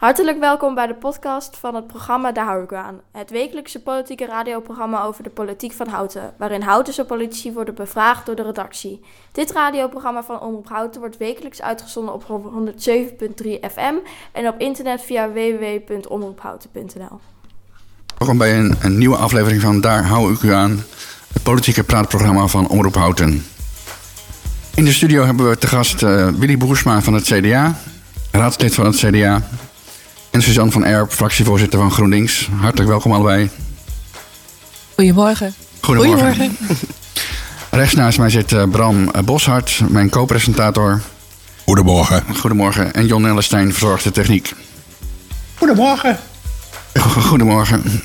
Hartelijk welkom bij de podcast van het programma Daar hou ik. Het wekelijkse politieke radioprogramma over de politiek van Houten, waarin Houtense politici worden bevraagd door de redactie. Dit radioprogramma van Omroep Houten wordt wekelijks uitgezonden op 107.3 FM en op internet via www.omroephouten.nl. Welkom bij een, nieuwe aflevering van Daar hou ik u aan, het politieke praatprogramma van Omroep Houten. In de studio hebben we te gast uh, Willy Boersma van het CDA, raadslid van het CDA, en Suzanne van Erp, fractievoorzitter van GroenLinks. Hartelijk welkom allebei. Goedemorgen. Goedemorgen. Goedemorgen. Rechts naast mij zit uh, Bram Boshart, mijn co-presentator. Goedemorgen. Goedemorgen. En Jon Ellestein verzorgt de techniek. Goedemorgen. Goedemorgen.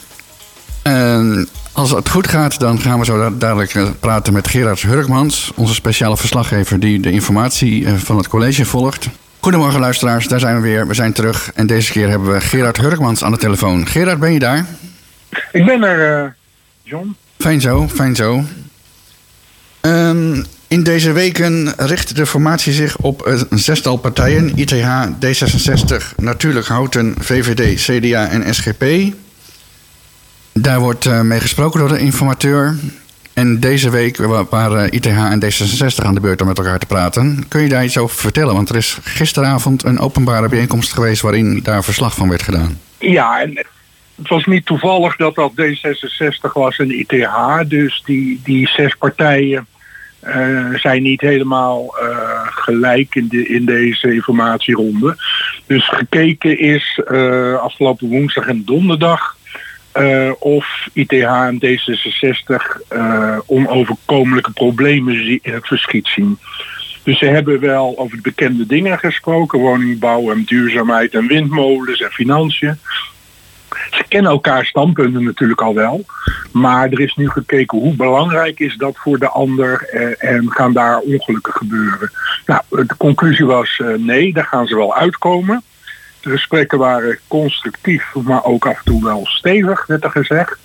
En als het goed gaat, dan gaan we zo dadelijk eh, praten met Gerard Hurkmans, onze speciale verslaggever die de informatie eh, van het college volgt. Goedemorgen luisteraars, daar zijn we weer. We zijn terug en deze keer hebben we Gerard Hurkmans aan de telefoon. Gerard, ben je daar? Ik ben er, uh, John. Fijn zo, fijn zo. Um, in deze weken richt de formatie zich op een zestal partijen: ITH, D66, Natuurlijk Houten, VVD, CDA en SGP. Daar wordt uh, mee gesproken door de informateur. En deze week waren ITH en D66 aan de beurt om met elkaar te praten. Kun je daar iets over vertellen? Want er is gisteravond een openbare bijeenkomst geweest waarin daar verslag van werd gedaan. Ja, en het was niet toevallig dat dat D66 was en ITH. Dus die, die zes partijen uh, zijn niet helemaal uh, gelijk in, de, in deze informatieronde. Dus gekeken is uh, afgelopen woensdag en donderdag uh, of ITH en D66 uh, onoverkomelijke problemen in het verschiet zien. Dus ze hebben wel over de bekende dingen gesproken: woningbouw en duurzaamheid en windmolens en financiën. Ze kennen elkaar standpunten natuurlijk al wel. Maar er is nu gekeken hoe belangrijk is dat voor de ander eh, en gaan daar ongelukken gebeuren. Nou, de conclusie was nee, daar gaan ze wel uitkomen. De gesprekken waren constructief, maar ook af en toe wel stevig, werd er gezegd.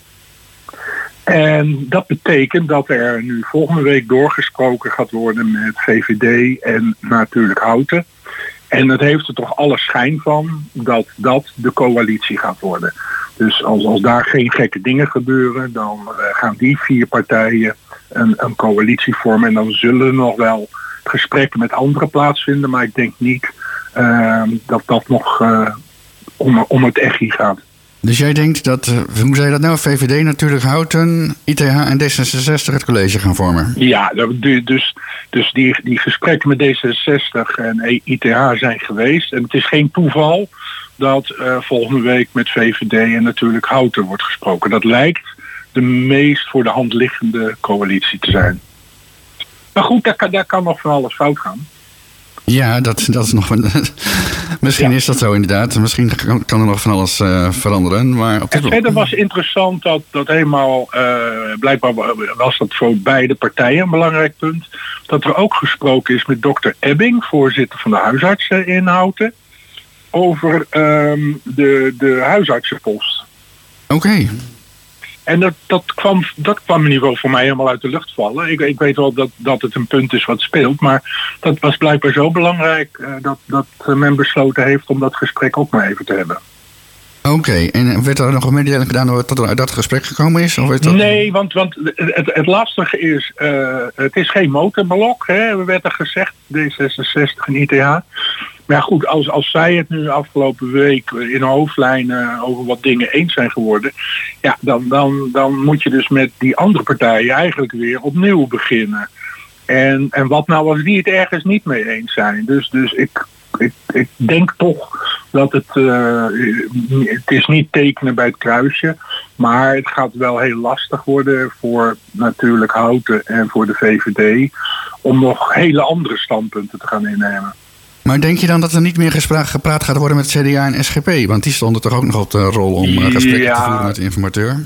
En dat betekent dat er nu volgende week doorgesproken gaat worden met VVD en natuurlijk Houten. En het heeft er toch alle schijn van dat dat de coalitie gaat worden. Dus als, als daar geen gekke dingen gebeuren, dan uh, gaan die vier partijen een, een coalitie vormen. En dan zullen er nog wel gesprekken met anderen plaatsvinden. Maar ik denk niet dat dat nog uh, om, om het echt gaat. Dus jij denkt dat, uh, hoe zei dat nou, VVD natuurlijk Houten, ITH en D66 het college gaan vormen? Ja, dus, dus die, die gesprekken met D66 en ITH zijn geweest. En het is geen toeval dat volgende week met VVD en natuurlijk Houten wordt gesproken. Dat lijkt de meest voor de hand liggende coalitie te zijn. Maar goed, daar kan, daar kan nog van alles fout gaan. Ja, dat, dat is nog. Misschien ja. is dat zo inderdaad. Misschien kan, kan er nog van alles uh, veranderen. Maar op dit en verder was interessant dat, dat helemaal. Uh, blijkbaar was dat voor beide partijen een belangrijk punt. Dat er ook gesproken is met dokter Ebbing, voorzitter van de huisartsen in Houten. Over um, de, de huisartsenpost. Oké. Okay. En dat, dat, kwam, dat kwam in ieder geval voor mij helemaal uit de lucht vallen. Ik, ik weet wel dat, dat het een punt is wat speelt, maar dat was blijkbaar zo belangrijk uh, dat, dat men besloten heeft om dat gesprek ook maar even te hebben. Oké, okay. en werd er nog een mededeling gedaan dat er uit dat gesprek gekomen is? Of is dat... Nee, want, want het, het lastige is, uh, het is geen motorblok, hè, werd er gezegd, D66 en ITH. Maar goed, als, als zij het nu afgelopen week in hoofdlijnen over wat dingen eens zijn geworden, ja, dan, dan, dan moet je dus met die andere partijen eigenlijk weer opnieuw beginnen. En, en wat nou als die het ergens niet mee eens zijn? Dus, dus ik, ik, ik denk toch dat het, uh, het is niet tekenen bij het kruisje, maar het gaat wel heel lastig worden voor natuurlijk Houten en voor de VVD om nog hele andere standpunten te gaan innemen. Maar denk je dan dat er niet meer gepraat gaat worden met CDA en SGP? Want die stonden toch ook nog op de rol om gesprekken ja, te voeren met de informateur?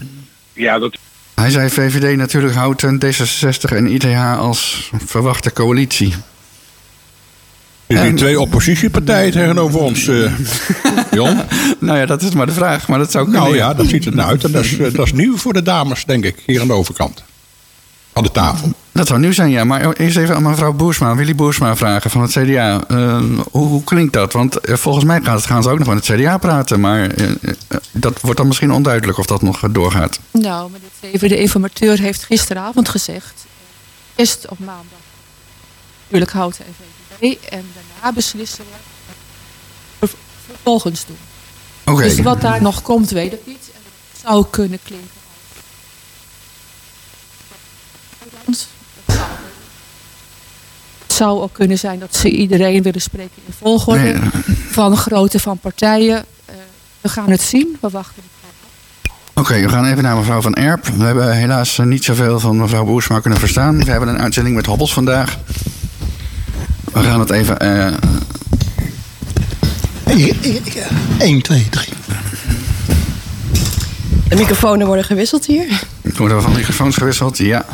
Ja, dat... Hij zei VVD natuurlijk Houten, D66 en ITH als verwachte coalitie. Er zijn twee oppositiepartijen tegenover ons, uh, Jon. nou ja, dat is maar de vraag, maar dat zou kunnen. Nou ja, dat ziet er nou uit. En dat is, dat is nieuw voor de dames, denk ik, hier aan de overkant. Aan de tafel. Dat zou nu zijn, ja. Maar eerst even aan mevrouw Boersma, Willy Boersma vragen van het CDA. Uh, hoe, hoe, klinkt dat? Want uh, volgens mij gaan, gaan, ze ook nog met het CDA praten. Maar uh, dat wordt dan misschien onduidelijk of dat nog doorgaat. Nou, maar even de informateur heeft gisteravond gezegd... eerst op maandag natuurlijk houten en VVD... en daarna beslissen we vervolgens doen. Okay. Dus wat daar nog komt, weet ik niet. En dat zou kunnen klinken Het zou ook kunnen zijn dat ze iedereen willen spreken in volgorde. Nee. Van grootte van partijen. Uh, we gaan het zien. We wachten. Oké, okay, we gaan even naar mevrouw Van Erp. We hebben helaas niet zoveel van mevrouw Boersma kunnen verstaan. We hebben een uitzending met Hobbels vandaag. We gaan het even... Uh... 1, 2, 3. De microfoons worden gewisseld hier. Er worden van microfoons gewisseld, ja.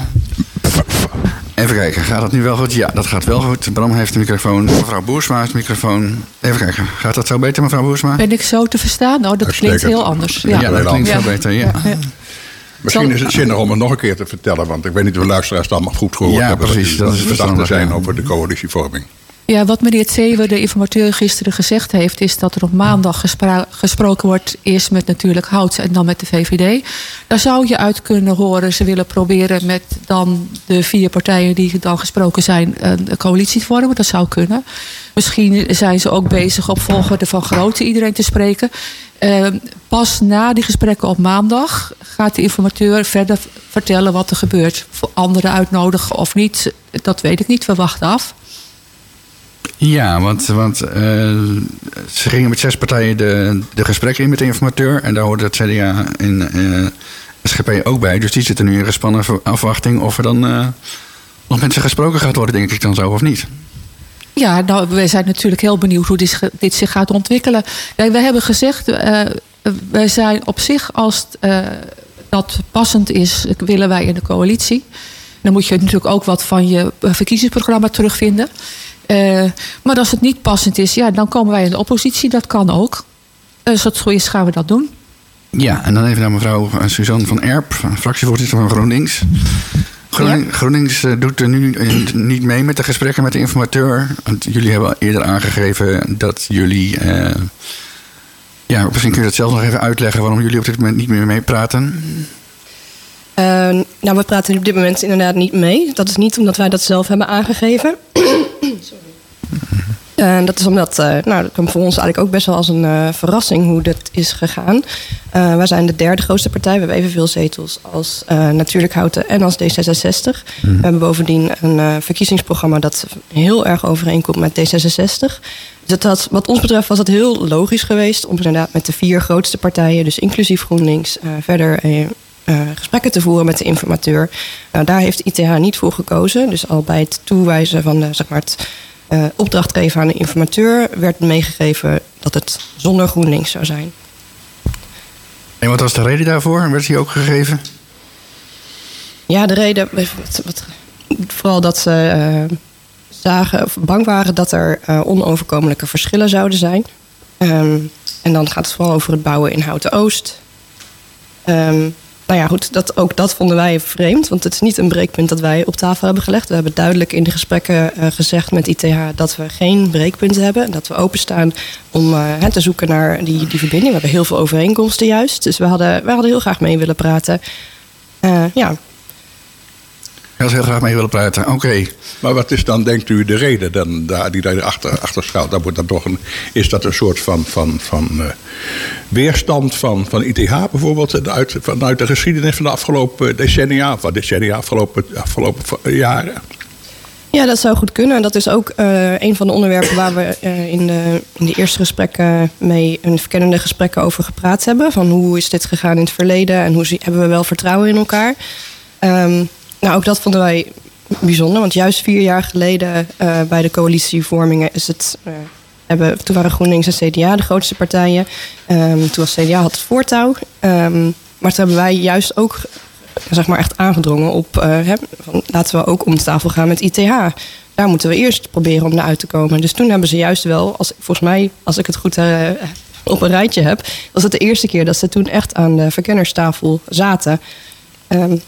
Even kijken, gaat dat nu wel goed? Ja, dat gaat wel goed. Bram heeft de microfoon, mevrouw Boersma heeft de microfoon. Even kijken, gaat dat zo beter, mevrouw Boersma? Ben ik zo te verstaan? Nou, dat klinkt heel anders. Ja, ja dat klinkt veel beter, ja. ja. Misschien is het zinnig om het nog een keer te vertellen, want ik weet niet of de luisteraars het allemaal goed gehoord ja, hebben. Precies, dat, dat is verstandig zijn over de coalitievorming. Ja, wat meneer Zewer, de informateur, gisteren gezegd heeft... is dat er op maandag gespro gesproken wordt... eerst met natuurlijk Hout en dan met de VVD. Daar zou je uit kunnen horen... ze willen proberen met dan de vier partijen die dan gesproken zijn... een coalitie te vormen, dat zou kunnen. Misschien zijn ze ook bezig op volgorde van grootte iedereen te spreken. Uh, pas na die gesprekken op maandag gaat de informateur verder vertellen wat er gebeurt. Anderen uitnodigen of niet, dat weet ik niet. We wachten af. Ja, want, want uh, ze gingen met zes partijen de, de gesprekken in met de informateur. En daar hoorde het CDA en uh, SGP ook bij. Dus die zitten nu in gespannen afwachting of er dan uh, nog met ze gesproken gaat worden, denk ik dan zo, of niet? Ja, nou, wij zijn natuurlijk heel benieuwd hoe dit, dit zich gaat ontwikkelen. We hebben gezegd, wij zijn op zich, als dat passend is, willen wij in de coalitie. Dan moet je natuurlijk ook wat van je verkiezingsprogramma terugvinden. Uh, maar als het niet passend is, ja, dan komen wij in de oppositie. Dat kan ook. Als het zo is, gaan we dat doen. Ja, en dan even naar mevrouw Suzanne van Erp, fractievoorzitter van GroenLinks. Groening, ja. GroenLinks doet er nu niet mee met de gesprekken met de informateur. Want jullie hebben eerder aangegeven dat jullie. Uh, ja, misschien kun je dat zelf nog even uitleggen waarom jullie op dit moment niet meer meepraten. Uh, nou, we praten op dit moment inderdaad niet mee. Dat is niet omdat wij dat zelf hebben aangegeven. Sorry. Uh, dat is omdat, uh, nou, dat kwam voor ons eigenlijk ook best wel als een uh, verrassing hoe dat is gegaan. wij zijn de derde grootste partij. We hebben evenveel zetels als Natuurlijk Houten en als D66. Mm. We hebben bovendien een verkiezingsprogramma dat heel erg overeenkomt met D66. Dus dat, wat ons betreft was het heel logisch geweest om inderdaad met de vier grootste partijen, dus inclusief GroenLinks, verder uh, gesprekken te voeren met de informateur. Nou, daar heeft ITH niet voor gekozen. Dus al bij het toewijzen van de, zeg maar het uh, opdracht geven aan de informateur werd meegegeven dat het zonder GroenLinks zou zijn. En wat was de reden daarvoor? Werd die ook gegeven? Ja, de reden. Wat, wat, vooral dat ze uh, zagen of bang waren dat er onoverkomelijke verschillen zouden zijn. Um, en dan gaat het vooral over het bouwen in Houten Oost. Um, nou ja, goed, dat, ook dat vonden wij vreemd. Want het is niet een breekpunt dat wij op tafel hebben gelegd. We hebben duidelijk in de gesprekken uh, gezegd met ITH dat we geen breekpunten hebben. En dat we openstaan om uh, te zoeken naar die, die verbinding. We hebben heel veel overeenkomsten juist. Dus we hadden, we hadden heel graag mee willen praten. Uh, ja, ik had heel graag mee willen praten. Oké. Okay. Maar wat is dan, denkt u, de reden dan, daar, die daar achter, achter schuilt? Dat wordt dan toch een, is dat een soort van, van, van uh, weerstand van, van ITH bijvoorbeeld... Uit, vanuit de geschiedenis van de afgelopen decennia... van decennia, afgelopen, afgelopen jaren? Ja, dat zou goed kunnen. Dat is ook uh, een van de onderwerpen waar we uh, in, de, in de eerste gesprekken mee een verkennende gesprekken over gepraat hebben. Van hoe is dit gegaan in het verleden en hoe hebben we wel vertrouwen in elkaar. Um, nou, ook dat vonden wij bijzonder. Want juist vier jaar geleden uh, bij de coalitievormingen is het. Uh, hebben, toen waren GroenLinks en CDA de grootste partijen. Um, toen was CDA had het voortouw. Um, maar toen hebben wij juist ook zeg maar echt aangedrongen op. Hè, van, laten we ook om de tafel gaan met ITH. Daar moeten we eerst proberen om naar uit te komen. Dus toen hebben ze juist wel, als, volgens mij, als ik het goed op een rijtje heb, was het de eerste keer dat ze toen echt aan de verkennerstafel zaten. Um,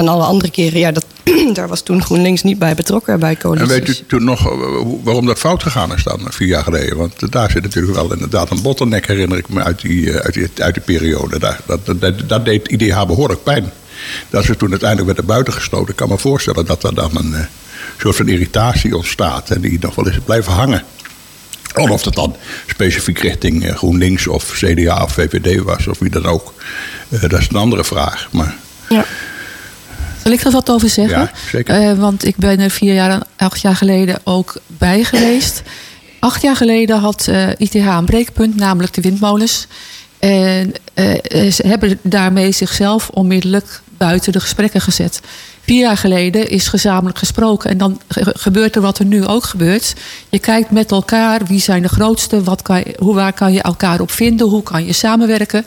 En alle andere keren, ja, dat, daar was toen GroenLinks niet bij betrokken bij En coalities. weet u toen nog eh, waarom dat fout gegaan is dan, vier jaar geleden? Want daar zit natuurlijk wel inderdaad een bottleneck, herinner ik me, uit die, eh, uit die, uit die periode. Daar, dat, dat, dat deed IDH behoorlijk pijn. Dat ze toen uiteindelijk werden buitengesloten. Ik kan me voorstellen dat er dan een eh, soort van irritatie ontstaat. En die nog wel eens blijven hangen. Of of dat dan specifiek richting GroenLinks of CDA of VVD was, of wie dan ook. Dat is een andere vraag. Maar Ja. Zal ik er wat over zeggen? Ja, zeker. Eh, want ik ben er vier jaar, acht jaar geleden ook bij geweest. Acht jaar geleden had eh, ITH een breekpunt, namelijk de windmolens. En eh, eh, ze hebben daarmee zichzelf onmiddellijk buiten de gesprekken gezet. Vier jaar geleden is gezamenlijk gesproken. En dan ge- gebeurt er wat er nu ook gebeurt. Je kijkt met elkaar wie zijn de grootste, wat kan je, hoe, waar kan je elkaar op vinden, hoe kan je samenwerken.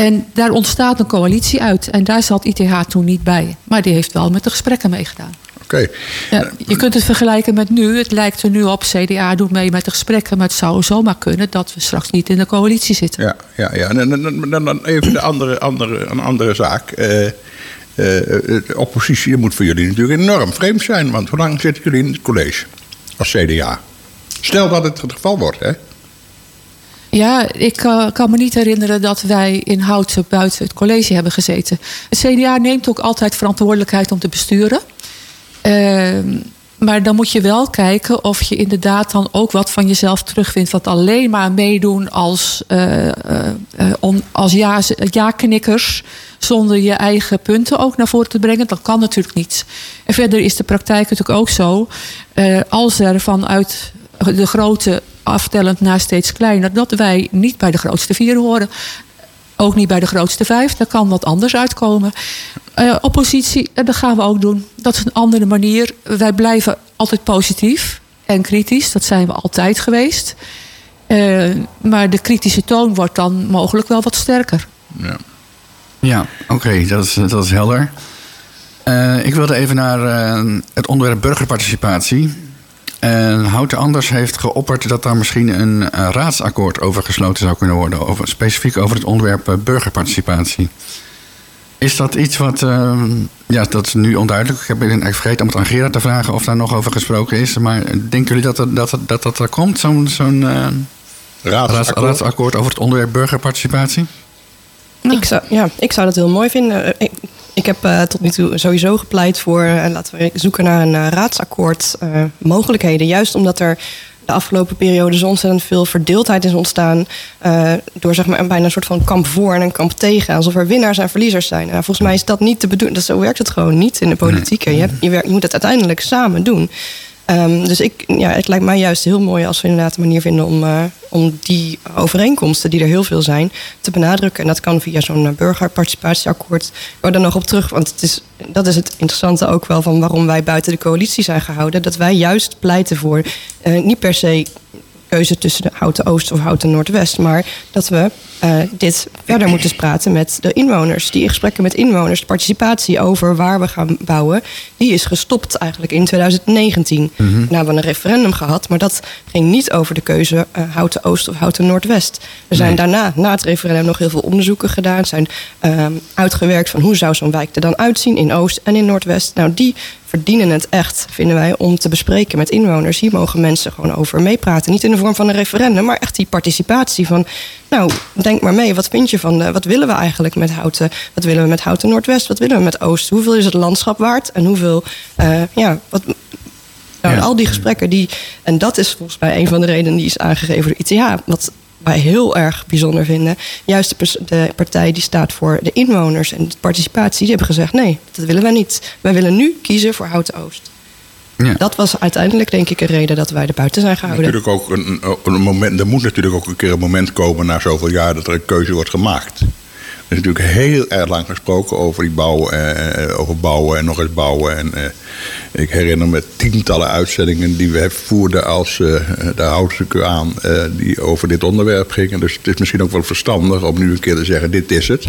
En daar ontstaat een coalitie uit. En daar zat ITH toen niet bij. Maar die heeft wel met de gesprekken meegedaan. oké. Ja, je kunt het vergelijken met nu. Het lijkt er nu op, CDA doet mee met de gesprekken. Maar het zou zomaar kunnen dat we straks niet in de coalitie zitten. Ja, ja, ja. En dan, dan, dan- dan even de andere, andere, een andere zaak. Eh, eh, de oppositie moet voor jullie natuurlijk enorm vreemd zijn. Want hoe lang zitten jullie in het college als CDA? Stel dat het het geval wordt, hè? Ja, ik eh, kan me niet herinneren dat wij in Houten buiten het college hebben gezeten. Het CDA neemt ook altijd verantwoordelijkheid om te besturen. Ehm, maar dan moet je wel kijken of je inderdaad dan ook wat van jezelf terugvindt. Want alleen maar meedoen als, eh, eh, als ja, ja-knikkers zonder je eigen punten ook naar voren te brengen, dat kan natuurlijk niet. En verder is de praktijk natuurlijk ook zo. als er vanuit de grote aftellend naar steeds kleiner, dat wij niet bij de grootste vier horen. Ook niet bij de grootste vijf. Daar kan wat anders uitkomen. Eh, oppositie, eh, dat gaan we ook doen. Dat is een andere manier. Wij blijven altijd positief en kritisch. Dat zijn we altijd geweest. Eh, maar de kritische toon wordt dan mogelijk wel wat sterker. Ja. Ja, oké, dat, is, dat is helder. Ik wilde even naar het onderwerp burgerparticipatie. En Houten Anders heeft geopperd dat daar misschien een eh, raadsakkoord over gesloten zou kunnen worden. Over, specifiek over het onderwerp eh, burgerparticipatie. Is dat iets wat. eh, ja, dat is nu onduidelijk. Ik heb eigenlijk vergeten om het aan Gerard te vragen of daar nog over gesproken is. Maar denken jullie dat er- dat, dat, dat, dat er komt, zo'n zo'n eh, raads, Raadsakkoord. raadsakkoord over het onderwerp burgerparticipatie? Ik, zou, ja, ik zou dat heel mooi vinden. Ik, ik heb eh, tot nu toe sowieso gepleit voor... eh, laten we zoeken naar een eh, raadsakkoord mogelijkheden. Juist omdat er de afgelopen periode zo ontzettend veel verdeeldheid is ontstaan... door zeg maar, een bijna een soort van kamp voor en een kamp tegen. Alsof er winnaars en verliezers zijn. Nou, volgens mij is dat niet te bedoelen. Dat, zo werkt het gewoon niet in de politiek. Je, hebt, je, werkt- je moet het uiteindelijk samen doen. Ehm, dus ik, ja, het lijkt mij juist heel mooi als we inderdaad een manier vinden om, eh, om die overeenkomsten, die er heel veel zijn, te benadrukken. En dat kan via zo'n eh, burgerparticipatieakkoord. Ik wou nog op terug, want het is, dat is het interessante ook wel van waarom wij buiten de coalitie zijn gehouden. Dat wij juist pleiten voor eh, niet per se keuze tussen de Houten Oost of Houten Noordwest. Maar dat we eh, dit verder moeten praten met de inwoners. Die gesprekken met inwoners, de participatie over waar we gaan bouwen, die is gestopt eigenlijk in 2019. Nou hebben we een referendum gehad, maar dat ging niet over de keuze eh, Houten Oost of Houten Noordwest. Er zijn daarna, na het referendum, nog heel veel onderzoeken gedaan. Zijn ehm, uitgewerkt van hoe zou zo'n wijk er dan uitzien in Oost en in Noordwest. Nou, die verdienen het echt, vinden wij, om te bespreken met inwoners. Hier mogen mensen gewoon over meepraten. Niet in de vorm van een referendum, maar echt die participatie van... nou, denk maar mee, wat vind je van de... wat willen we eigenlijk met Houten? Wat willen we met Houten Noordwest? Wat willen we met Oost? Hoeveel is het landschap waard? En hoeveel, eh, ja, wat... Nou, Ja. al die gesprekken, die, en dat is volgens mij een van de redenen die is aangegeven door ITH. Wat wij heel erg bijzonder vinden. Juist de, de partij die staat voor de inwoners en de participatie, die hebben gezegd: nee, dat willen wij niet. Wij willen nu kiezen voor Houten Oost. Ja. Dat was uiteindelijk, denk ik, een reden dat wij er buiten zijn gehouden. Natuurlijk ook een, een moment, er moet natuurlijk ook een keer een moment komen na zoveel jaar dat er een keuze wordt gemaakt. Er is natuurlijk heel erg lang gesproken over die bouw, eh, over bouwen en nog eens bouwen. En, eh, ik herinner me tientallen uitzendingen die we voerden als eh de houtstukken aan, eh, die over dit onderwerp gingen. Dus het is misschien ook wel verstandig om nu een keer te zeggen: dit is het.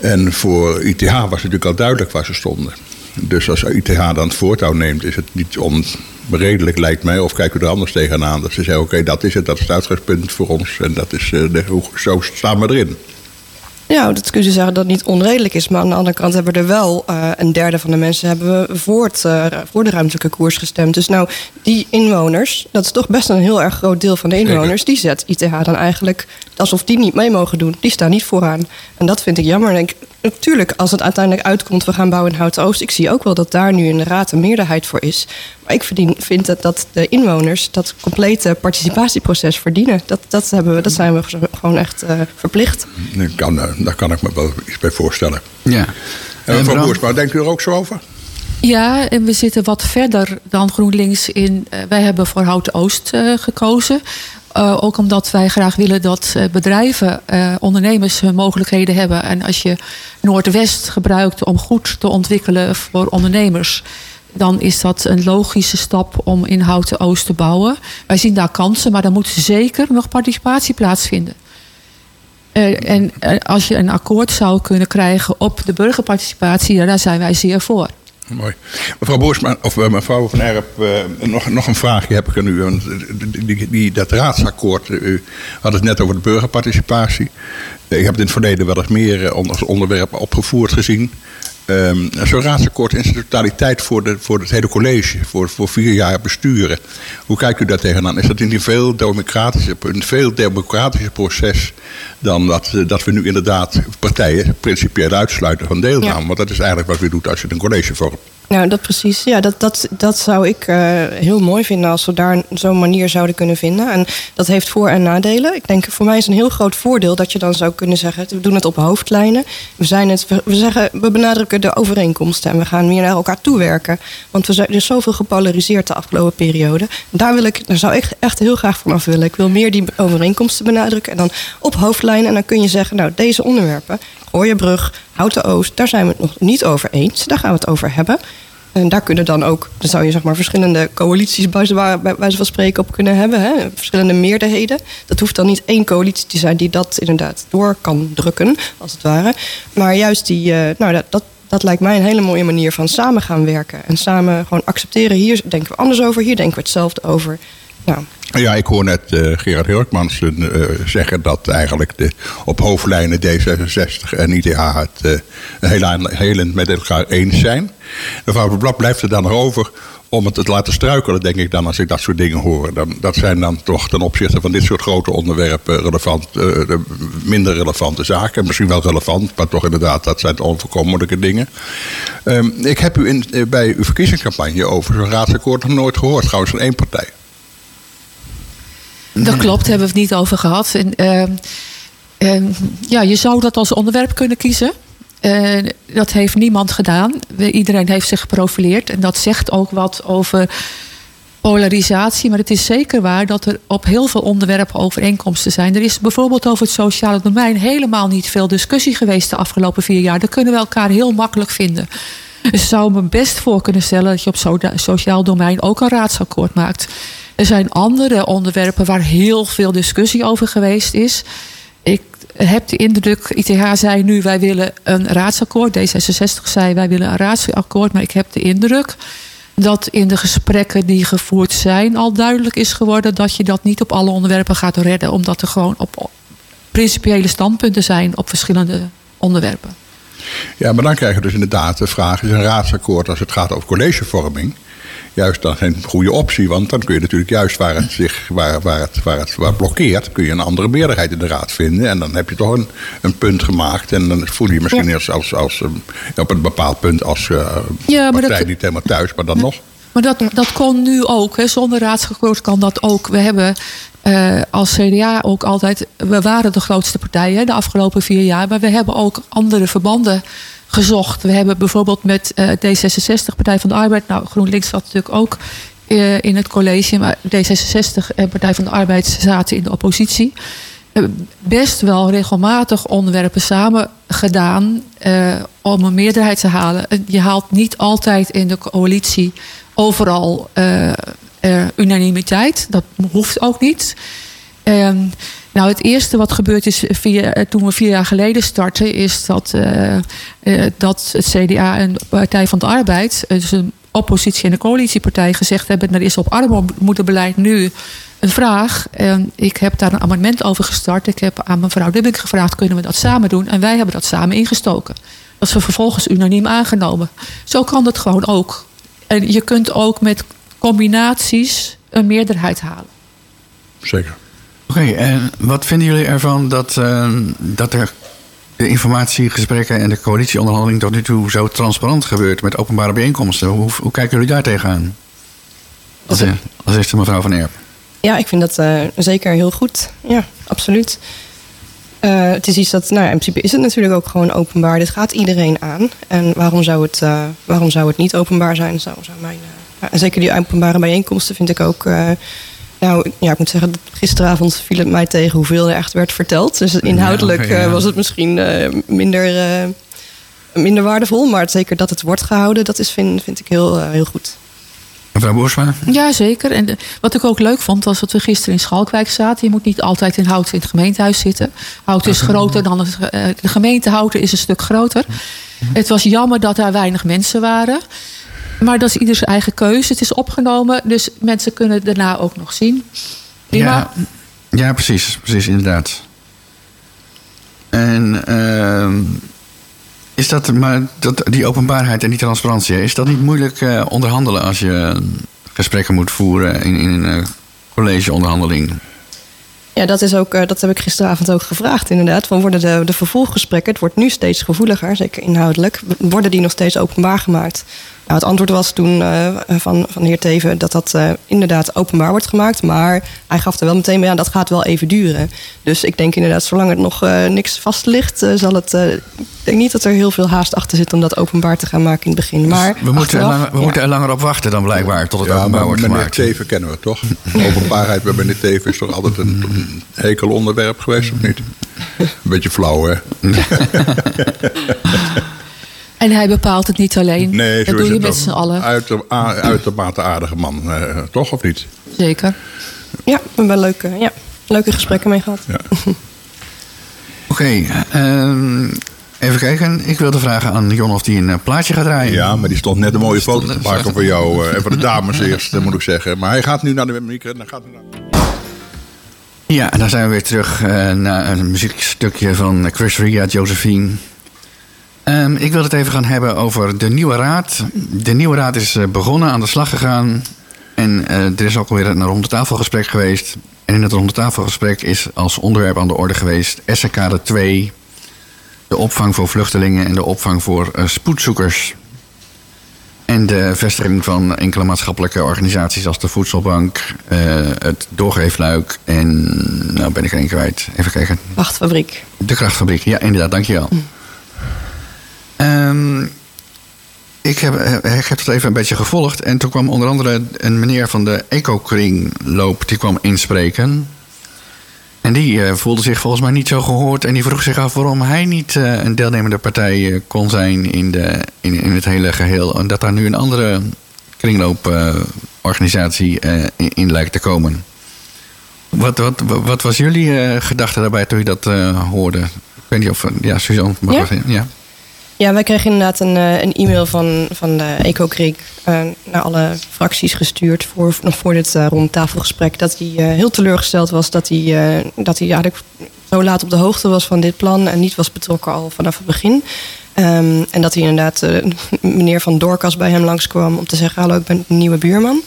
En voor ITH was het natuurlijk al duidelijk waar ze stonden. Dus als ITH dan het voortouw neemt, is het niet onredelijk, lijkt mij. Of kijken we er anders tegenaan. Dat ze zeggen: oké, dat is het, dat is het uitgangspunt voor ons. En dat is, eh, de, zo staan we erin. Ja, dat kun je zeggen dat het niet onredelijk is. Maar aan de andere kant hebben we er wel uh, een derde van de mensen hebben we voor, het, uh, voor de ruimtelijke koers gestemd. Dus nou, die inwoners, dat is toch best een heel erg groot deel van de inwoners, die zet ITH dan eigenlijk alsof die niet mee mogen doen. Die staan niet vooraan. En dat vind ik jammer. En ik, natuurlijk, als het uiteindelijk uitkomt, we gaan bouwen in Houten Oost. Ik zie ook wel dat daar nu in de raad een meerderheid voor is. Maar ik verdien, vind dat, dat de inwoners dat complete participatieproces verdienen. Dat, dat, hebben we, dat zijn we gewoon echt uh, verplicht. Kan, uh, daar kan ik me wel iets bij voorstellen. Ja. En mevrouw Boersma, denkt u er ook zo over? Ja, en we zitten wat verder dan GroenLinks in. Uh, wij hebben voor Houten Oost gekozen. Uh, ook omdat wij graag willen dat uh, bedrijven, uh, ondernemers hun mogelijkheden hebben. En als je Noordwest gebruikt om goed te ontwikkelen voor ondernemers, dan is dat een logische stap om in Houten Oost te bouwen. Wij zien daar kansen, maar dan moet zeker nog participatie plaatsvinden. en als je een akkoord zou kunnen krijgen op de burgerparticipatie, daar zijn wij zeer voor. Mooi. Mevrouw Boersma, of uh, mevrouw Van Erp, uh, nog, nog een vraagje heb ik aan u. Want die, dat raadsakkoord, u had het net over de burgerparticipatie. ik heb het in het verleden wel eens meer als onderwerp opgevoerd gezien. Um, Zo'n raadsakkoord in zijn totaliteit voor, de, voor het hele college, voor, voor vier jaar besturen. Hoe kijkt u daar tegenaan? Is dat in een veel democratischer, een veel democratischer proces dan dat, dat we nu inderdaad partijen principieel uitsluiten van deelname? Ja. Want dat is eigenlijk wat u doet als je een college vormt. Nou, dat precies. Ja, dat, dat, dat zou ik uh, heel mooi vinden als we daar zo'n manier zouden kunnen vinden. En dat heeft voor- en nadelen. Ik denk voor mij is een heel groot voordeel dat je dan zou kunnen zeggen: we doen het op hoofdlijnen. We, zijn het, we, zeggen, we benadrukken de overeenkomsten en we gaan meer naar elkaar toewerken. Want we zijn, er is zoveel gepolariseerd de afgelopen periode. Daar, wil ik, daar zou ik echt heel graag van af willen. Ik wil meer die overeenkomsten benadrukken en dan op hoofdlijnen. En dan kun je zeggen: nou, deze onderwerpen, Ooienbrug, Houten Oost, daar zijn we het nog niet over eens. Daar gaan we het over hebben. En daar kunnen dan ook, dan zou je zeg maar verschillende coalities bij wijze van spreken op kunnen hebben. Hè? Verschillende meerderheden. Dat hoeft dan niet één coalitie te zijn die dat inderdaad door kan drukken, als het ware. Maar juist die, uh, nou dat, dat, dat lijkt mij een hele mooie manier van samen gaan werken. En samen gewoon accepteren, hier denken we anders over, hier denken we hetzelfde over. Nou, ja, ik hoor net uh, Gerard Hirkmans uh, zeggen dat eigenlijk de, op hoofdlijnen D66 en ITH het uh, heel, heel met elkaar eens zijn. Mevrouw Blad blijft er dan nog over om het te laten struikelen, denk ik dan, als ik dat soort dingen hoor. Dan, dat zijn dan toch ten opzichte van dit soort grote onderwerpen relevant, minder relevante zaken. Misschien wel relevant, maar toch inderdaad, dat zijn onvoorkomelijke dingen. Um, ik heb u in, bij uw verkiezingscampagne over zo'n raadsakkoord nog nooit gehoord, trouwens van één partij. Dat klopt, hebben we het niet over gehad. En, uh, uh, ja, je zou dat als onderwerp kunnen kiezen. Uh, dat heeft niemand gedaan. Iedereen heeft zich geprofileerd. En dat zegt ook wat over polarisatie. Maar het is zeker waar dat er op heel veel onderwerpen overeenkomsten zijn. Er is bijvoorbeeld over het sociale domein helemaal niet veel discussie geweest de afgelopen vier jaar. Daar kunnen we elkaar heel makkelijk vinden. Dus zou me best voor kunnen stellen dat je op sociaal domein ook een raadsakkoord maakt. Er zijn andere onderwerpen waar heel veel discussie over geweest is. Ik heb de indruk, ITH zei nu wij willen een raadsakkoord. D66 zei wij willen een raadsakkoord. Maar ik heb de indruk dat in de gesprekken die gevoerd zijn al duidelijk is geworden dat je dat niet op alle onderwerpen gaat redden. Omdat er gewoon op principiële standpunten zijn op verschillende onderwerpen. Ja, maar dan krijg je dus inderdaad de vraag: is een raadsakkoord als het gaat over collegevorming? Juist dan geen goede optie. Want dan kun je natuurlijk juist waar het zich waar, waar het, waar het waar blokkeert, kun je een andere meerderheid in de raad vinden. En dan heb je toch een, een punt gemaakt. En dan voel je je misschien ja. als, als, op een bepaald punt als uh, ja, maar partij dat, niet helemaal thuis, maar dan nog. Maar dat, dat kon nu ook. Hè. Zonder raadsakkoord kan dat ook. We hebben uh, als CDA ook altijd. We waren de grootste partij hè, de afgelopen vier jaar. Maar we hebben ook andere verbanden gezocht. We hebben bijvoorbeeld met uh, D66, Partij van de Arbeid. Nou, GroenLinks zat natuurlijk ook uh, in het college. Maar D66 en Partij van de Arbeid zaten in de oppositie. Best wel regelmatig onderwerpen samen gedaan uh, om een meerderheid te halen. Je haalt niet altijd in de coalitie overal unanimiteit. Dat hoeft ook niet. Nou, het eerste wat gebeurd is vier, toen we vier jaar geleden startten, is dat, uh, dat het CDA en de Partij van de Arbeid, dus een oppositie- en een coalitiepartij, gezegd hebben: er is op armoedebeleid nu een vraag. En ik heb daar een amendement over gestart. Ik heb aan mevrouw Dubbing gevraagd: kunnen we dat samen doen? En wij hebben dat samen ingestoken. Dat is vervolgens unaniem aangenomen. Zo kan dat gewoon ook. En je kunt ook met combinaties een meerderheid halen. Zeker. Oké, en wat vinden jullie ervan dat, uh, dat er de informatiegesprekken en de coalitieonderhandeling tot nu toe zo transparant gebeurt met openbare bijeenkomsten? Hoe, hoe kijken jullie daar tegenaan? Als, als eerste mevrouw Van Erp. Ja, ik vind dat uh, zeker heel goed. Ja, absoluut. Uh, het is iets dat, nou ja, in principe is het natuurlijk ook gewoon openbaar. Dit gaat iedereen aan. En waarom zou het, uh, waarom zou het niet openbaar zijn? Zou, zou mijn, zeker die openbare bijeenkomsten vind ik ook. Nou, ja, ik moet zeggen, gisteravond viel het mij tegen hoeveel er echt werd verteld. Dus inhoudelijk ja, okay, ja. was het misschien minder, minder waardevol. Maar zeker dat het wordt gehouden, dat is, vind, vind ik heel, heel goed. Mevrouw Boersma? Ja, zeker. En de, wat ik ook leuk vond, was dat we gisteren in Schalkwijk zaten. Je moet niet altijd in Houten in het gemeentehuis zitten. Houten is groter dan het, de gemeente Houten is een stuk groter. Het was jammer dat daar weinig mensen waren. Maar dat is ieder zijn eigen keuze. Het is opgenomen, dus mensen kunnen het daarna ook nog zien. Prima. Ja, ja precies, precies, inderdaad. En uh, is dat, maar dat, die openbaarheid en die transparantie, is dat niet moeilijk uh, onderhandelen als je gesprekken moet voeren in, in een uh, collegeonderhandeling? Ja, dat, is ook, uh, dat heb ik gisteravond ook gevraagd, inderdaad. Van worden de, de vervolggesprekken, het wordt nu steeds gevoeliger, zeker inhoudelijk, worden die nog steeds openbaar gemaakt? Nou, het antwoord was toen uh, van, van de heer Teven dat dat uh, inderdaad openbaar wordt gemaakt. Maar hij gaf er wel meteen mee aan dat gaat wel even duren. Dus ik denk inderdaad, zolang het nog uh, niks vast ligt, zal het. ik denk niet dat er heel veel haast achter zit om dat openbaar te gaan maken in het begin. Maar dus we moeten, er langer, we ja. moeten er langer op wachten dan blijkbaar tot het ja, openbaar wordt meneer gemaakt. Teven kennen we toch? Openbaarheid bij meneer Teven is toch altijd een, een hekel onderwerp geweest, of niet? Een beetje flauw, hè? En hij bepaalt het niet alleen. Nee, dat doe je met z'n allen. Uiter, uitermate aardige man, uh, toch of niet? Zeker. Ja, we hebben leuke, ja, leuke gesprekken mee gehad. Ja. Oké, okay, uh, even kijken. Ik wilde vragen aan Jon of hij een plaatje gaat draaien. Ja, maar die stond net een mooie foto te maken voor jou. Uh, en voor de dames eerst, moet ik zeggen. Maar hij gaat nu naar de micro dan gaat hij naar... Ja, en dan zijn we weer terug uh, naar een muziekstukje van Chris Ria, Josephine. Um, ik wil het even gaan hebben over de nieuwe raad. De nieuwe raad is uh, begonnen, aan de slag gegaan. En uh, er is ook alweer een rondetafelgesprek geweest. En in het rondetafelgesprek is als onderwerp aan de orde geweest SRK 2, de opvang voor vluchtelingen en de opvang voor uh, spoedzoekers. En de vestiging van enkele maatschappelijke organisaties als de Voedselbank, het Doorgeefluik en, nou ben ik er één kwijt, even kijken. Krachtfabriek. De krachtfabriek, ja inderdaad, dankjewel. Mm. Um, ik, heb, ik heb het even een beetje gevolgd. En toen kwam onder andere een meneer van de Eco-kringloop... die kwam inspreken. En die uh, voelde zich volgens mij niet zo gehoord. En die vroeg zich af waarom hij niet uh, een deelnemende partij uh, kon zijn... In, de, in, in het hele geheel. En dat daar nu een andere kringlooporganisatie in, in lijkt te komen. Wat, wat, wat was jullie gedachte daarbij toen je dat hoorde? Ik weet niet of... Ja, Suzanne, mag ja? ja. Ja, wij kregen inderdaad een, een e-mail van, van de EcoCreek uh, naar alle fracties gestuurd voor, nog voor dit uh, rondtafelgesprek. Dat hij heel teleurgesteld was dat hij, dat hij eigenlijk zo laat op de hoogte was van dit plan en niet was betrokken al vanaf het begin. Um, en dat hij inderdaad meneer Van Doorkas bij hem langskwam om te zeggen: Hallo, ik ben een nieuwe buurman.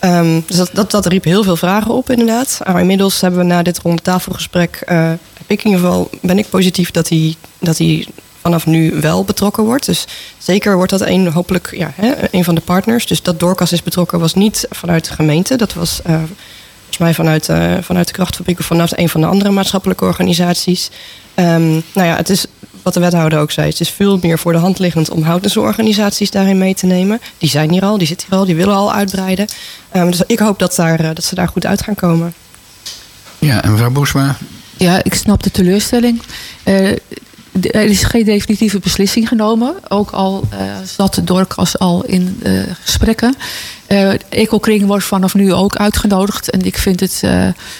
Um, dus dat, dat, dat, riep heel veel vragen op, inderdaad. Maar inmiddels hebben we na dit rondtafelgesprek, heb ik in ieder geval, ben ik positief dat hij, dat hij vanaf nu wel betrokken wordt. Dus zeker wordt dat een, hopelijk ja, hè, een van de partners. Dus dat Doorkas is betrokken was niet vanuit de gemeente. Dat was uh, volgens mij vanuit, uh, vanuit de krachtfabriek of vanuit een van de andere maatschappelijke organisaties. Um, nou ja, het is wat de wethouder ook zei. Het is veel meer voor de hand liggend om houtense organisaties daarin mee te nemen. Die zijn hier al, die zitten hier al, die willen al uitbreiden. Um, dus ik hoop dat, daar, uh, dat ze daar goed uit gaan komen. Ja, en mevrouw Boesma? Ja, ik snap de teleurstelling. Uh, er is geen definitieve beslissing genomen. Ook al uh, zat Dorcas al in uh, gesprekken. Uh, Ecokring wordt vanaf nu ook uitgenodigd. En ik vind het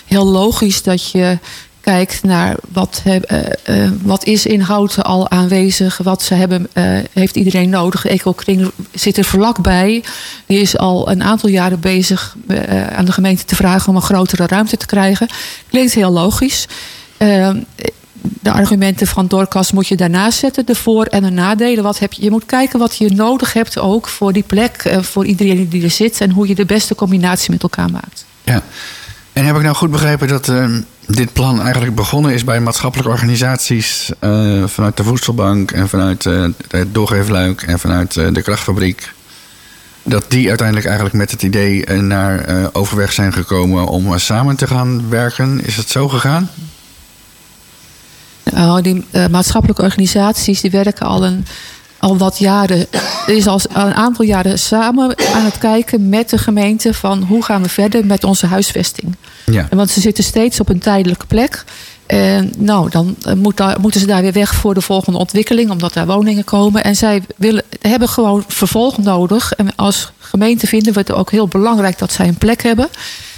heel logisch dat je kijkt naar wat, eh, eh, wat is in al aanwezig, wat ze hebben, eh, heeft iedereen nodig. De Ecokring zit er vlak bij. Die is al een aantal jaren bezig eh, aan de gemeente te vragen om een grotere ruimte te krijgen. Klinkt heel logisch. Eh, de argumenten van Dorcas moet je daarnaast zetten, de voor- en de nadelen. Wat heb je? je moet kijken wat je nodig hebt ook voor die plek, eh, voor iedereen die er zit en hoe je de beste combinatie met elkaar maakt. Ja. En heb ik nou goed begrepen dat eh, dit plan eigenlijk begonnen is bij maatschappelijke organisaties eh, vanuit de Voedselbank en vanuit eh, het Doorgeefluik en vanuit de krachtfabriek? Dat die uiteindelijk eigenlijk met het idee naar overweg zijn gekomen om samen te gaan werken. Is het zo gegaan? Nou, die eh, maatschappelijke organisaties die werken al, een, al wat jaren. Is al een aantal jaren samen aan het kijken met de gemeente van hoe gaan we verder met onze huisvesting. Ja. En Want ze zitten steeds op een tijdelijke plek. En nou, dan eh, moeten ze daar weer weg voor de volgende ontwikkeling, omdat daar woningen komen. En zij willen, hebben gewoon vervolg nodig. En als gemeente vinden we het ook heel belangrijk dat zij een plek hebben.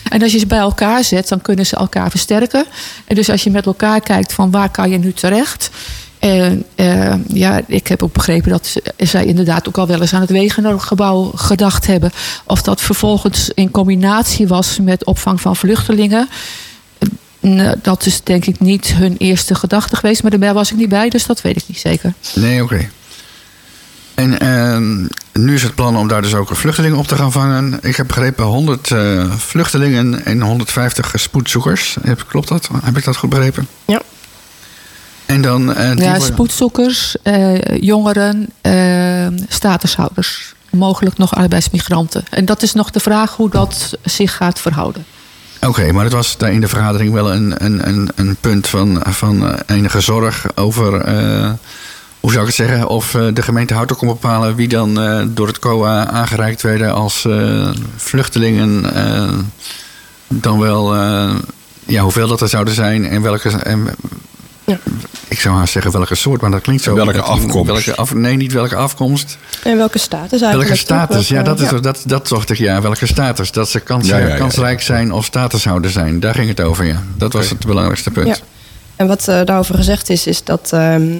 En als je ze bij elkaar zet, dan kunnen ze elkaar versterken. En dus als je met elkaar kijkt van waar kan je nu terecht. En eh, ja, ik heb ook begrepen dat zij inderdaad ook al wel eens aan het wegengebouw gedacht hebben. Of dat vervolgens in combinatie was met opvang van vluchtelingen. Nou, dat is denk ik niet hun eerste gedachte geweest. Maar daar was ik niet bij, dus dat weet ik niet zeker. Nee, oké. En ehm, nu is het plan om daar dus ook vluchtelingen op te gaan vangen. Ik heb begrepen 100 eh, vluchtelingen en 150 spoedzoekers. Heb, klopt dat? Heb ik dat goed begrepen? Ja. En dan... eh, die Ja, worden- spoedzoekers, eh, jongeren, eh, statushouders. Mogelijk nog arbeidsmigranten. En dat is nog de vraag hoe dat zich gaat verhouden. Oké, maar het was daar in de vergadering wel een, een, een, een punt van, van eh, enige zorg over... eh, hoe zou ik het zeggen? Of eh, de gemeente Houten kon bepalen wie dan door het COA aangereikt werden als vluchtelingen. dan wel, ja, hoeveel dat er zouden zijn en welke. En, Ja. Ik zou haast zeggen welke soort, maar dat klinkt zo. Welke afkomst. Welke af, nee, niet welke afkomst. En welke status eigenlijk? Welke status? Ja, dat, is, dat, dat zocht ik, ja. Welke status? Dat ze kans, Ja, ja, ja, kansrijk ja. zijn of statushouder zijn. Daar ging het over, ja. Dat was het belangrijkste punt. Ja. En wat eh, daarover gezegd is, is dat ehm,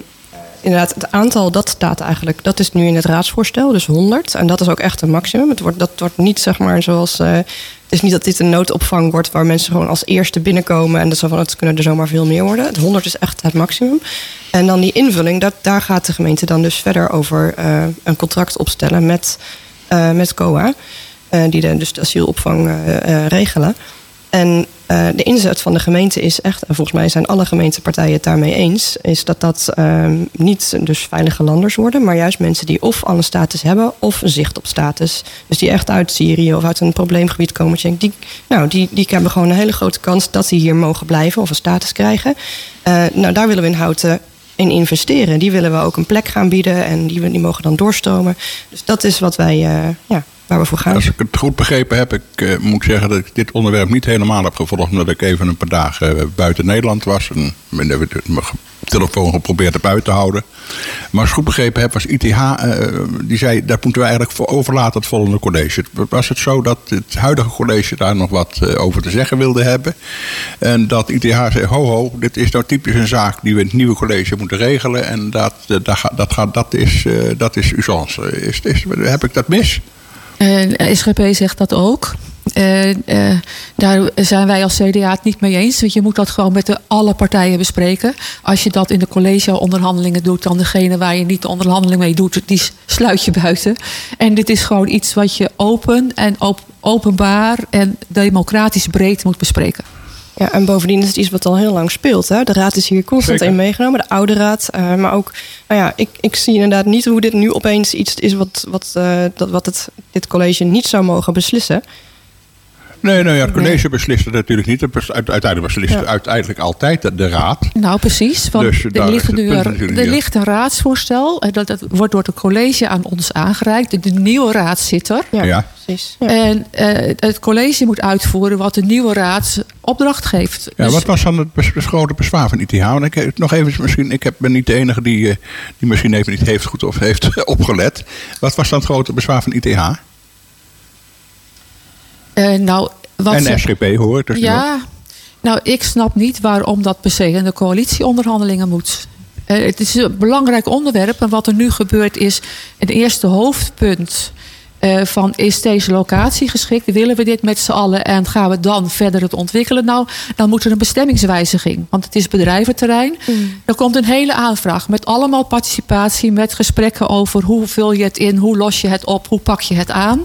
inderdaad het aantal, dat staat eigenlijk, dat is nu in het raadsvoorstel, dus 100. En dat is ook echt een maximum. Het wordt, dat wordt niet zeg maar zoals, eh, het is niet dat dit een noodopvang wordt waar mensen gewoon als eerste binnenkomen en dat zo van het kunnen er zomaar veel meer worden. Het 100 is echt het maximum. En dan die invulling, dat, daar gaat de gemeente dan dus verder over eh, een contract opstellen met, eh, met COA. die de, dus de asielopvang regelen. En eh, de inzet van de gemeente is echt, en volgens mij zijn alle gemeentepartijen het daarmee eens, is dat dat ehm, niet dus veilige landers worden, maar juist mensen die of al een status hebben of zicht op status. Dus die echt uit Syrië of uit een probleemgebied komen. Die, nou, die, die hebben gewoon een hele grote kans dat die hier mogen blijven of een status krijgen. Eh, nou, daar willen we in Houten in investeren. Die willen we ook een plek gaan bieden en die, die mogen dan doorstromen. Dus dat is wat wij, eh, ja, waar we voor gaan. Als ik het goed begrepen heb, ik eh, moet zeggen dat ik dit onderwerp niet helemaal heb gevolgd. Omdat ik even een paar dagen eh, buiten Nederland was. En mijn telefoon geprobeerd erbij te houden. Maar als ik goed begrepen heb, was ITH, eh, die zei dat moeten we eigenlijk voor overlaten het volgende college. Was het zo dat het huidige college daar nog wat over te zeggen wilde hebben? En dat ITH zei: ho, ho, dit is nou typisch een zaak die we in het nieuwe college moeten regelen. En dat, dat, dat, dat, is, dat is usance. Is, is, heb ik dat mis? En SGP zegt dat ook. En, eh, daar zijn wij als CDA het niet mee eens. Want je moet dat gewoon met de alle partijen bespreken. Als je dat in de collegeonderhandelingen doet, dan degene waar je niet de onderhandeling mee doet, die sluit je buiten. En dit is gewoon iets wat je open en op, openbaar en democratisch breed moet bespreken. Ja, en bovendien is het iets wat al heel lang speelt. Hè? De raad is hier constant Zeker. in meegenomen, de oude raad. eh, maar ook, nou ja, ik, ik zie inderdaad niet hoe dit nu opeens iets is wat, wat, eh, dat, wat het, dit college niet zou mogen beslissen. Nee, nou ja, het college beslist het natuurlijk niet. Uiteindelijk beslist Ja. uiteindelijk altijd de, de raad. Nou, precies. Want Dus er, ligt nu een, er ligt raadsvoorstel. en Dat, dat wordt door het college aan ons aangereikt. De, de nieuwe raad zit er. Ja, Ja. precies. Ja. En eh, het college moet uitvoeren wat de nieuwe raad opdracht geeft. Ja, Dus- wat was dan het, grote bezwaar van ITH? Want ik heb nog even misschien, ik heb, ben niet de enige die, eh, die misschien even niet heeft goed of heeft opgelet. Wat was dan het grote bezwaar van ITH? Eh, nou, wat en ze- SGP hoor ik dus nu ook. Ja, Nou, ik snap niet waarom dat per se in de coalitieonderhandelingen moet. Uh, het is een belangrijk onderwerp. En wat er nu gebeurt is een eerste hoofdpunt. Uh, van is deze locatie geschikt? Willen we dit met z'n allen en gaan we dan verder het ontwikkelen? Nou, dan moet er een bestemmingswijziging. Want het is bedrijventerrein. Mm. Er komt een hele aanvraag met allemaal participatie, met gesprekken over hoe vul je het in, hoe los je het op, hoe pak je het aan.